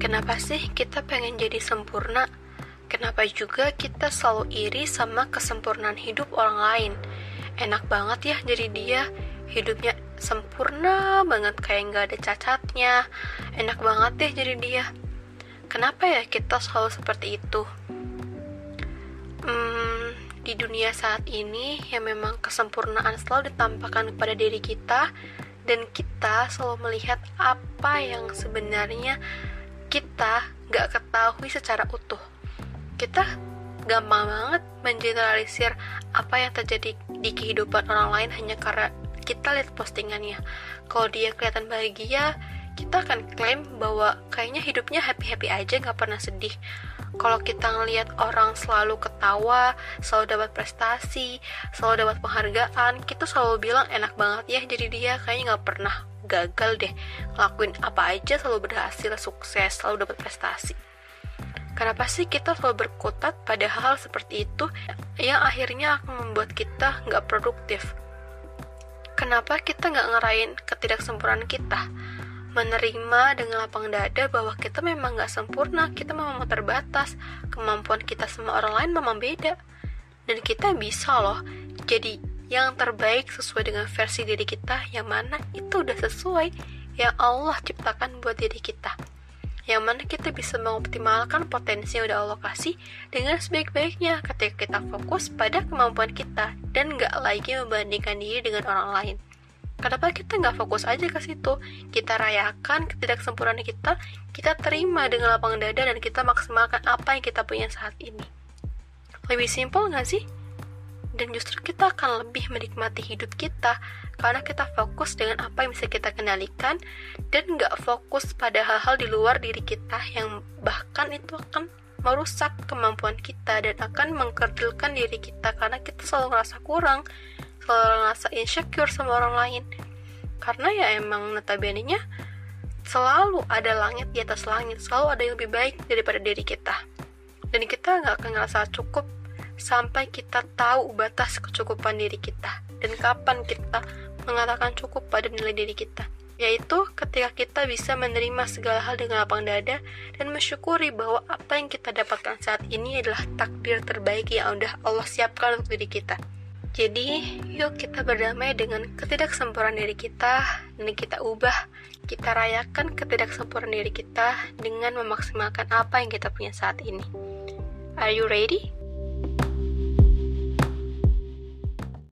Kenapa sih kita pengen jadi sempurna? Kenapa juga kita selalu iri sama kesempurnaan hidup orang lain? Enak banget ya jadi dia, hidupnya sempurna banget kayak nggak ada cacatnya. Enak banget deh jadi dia. Kenapa ya kita selalu seperti itu? Hmm, di dunia saat ini yang memang kesempurnaan selalu ditampakkan kepada diri kita dan kita selalu melihat apa yang sebenarnya kita gak ketahui secara utuh. Kita gampang banget mengeneralisir apa yang terjadi di kehidupan orang lain hanya karena kita lihat postingannya. Kalau dia kelihatan bahagia, kita akan klaim bahwa kayaknya hidupnya happy-happy aja gak pernah sedih kalau kita ngelihat orang selalu ketawa selalu dapat prestasi selalu dapat penghargaan kita selalu bilang enak banget ya jadi dia kayaknya gak pernah gagal deh ngelakuin apa aja selalu berhasil sukses selalu dapat prestasi Kenapa sih kita selalu berkutat pada -hal seperti itu yang akhirnya akan membuat kita nggak produktif? Kenapa kita nggak ngerain ketidaksempurnaan kita? Menerima dengan lapang dada bahwa kita memang gak sempurna, kita memang terbatas, kemampuan kita sama orang lain memang beda. Dan kita bisa loh jadi yang terbaik sesuai dengan versi diri kita yang mana itu udah sesuai yang Allah ciptakan buat diri kita. Yang mana kita bisa mengoptimalkan potensi yang udah Allah kasih dengan sebaik-baiknya ketika kita fokus pada kemampuan kita dan gak lagi membandingkan diri dengan orang lain. Kenapa kita nggak fokus aja ke situ? Kita rayakan ketidaksempurnaan kita, kita terima dengan lapang dada dan kita maksimalkan apa yang kita punya saat ini. Lebih simpel nggak sih? Dan justru kita akan lebih menikmati hidup kita karena kita fokus dengan apa yang bisa kita kendalikan dan nggak fokus pada hal-hal di luar diri kita yang bahkan itu akan merusak kemampuan kita dan akan mengkerdilkan diri kita karena kita selalu merasa kurang selalu ngerasa insecure sama orang lain. Karena ya emang notabene nya selalu ada langit di atas langit selalu ada yang lebih baik daripada diri kita. Dan kita nggak akan ngerasa cukup sampai kita tahu batas kecukupan diri kita dan kapan kita mengatakan cukup pada nilai diri kita. Yaitu ketika kita bisa menerima segala hal dengan lapang dada dan mensyukuri bahwa apa yang kita dapatkan saat ini adalah takdir terbaik yang udah Allah siapkan untuk diri kita. Jadi, yuk kita berdamai dengan ketidaksempurnaan diri kita dan kita ubah, kita rayakan ketidaksempurnaan diri kita dengan memaksimalkan apa yang kita punya saat ini. Are you ready?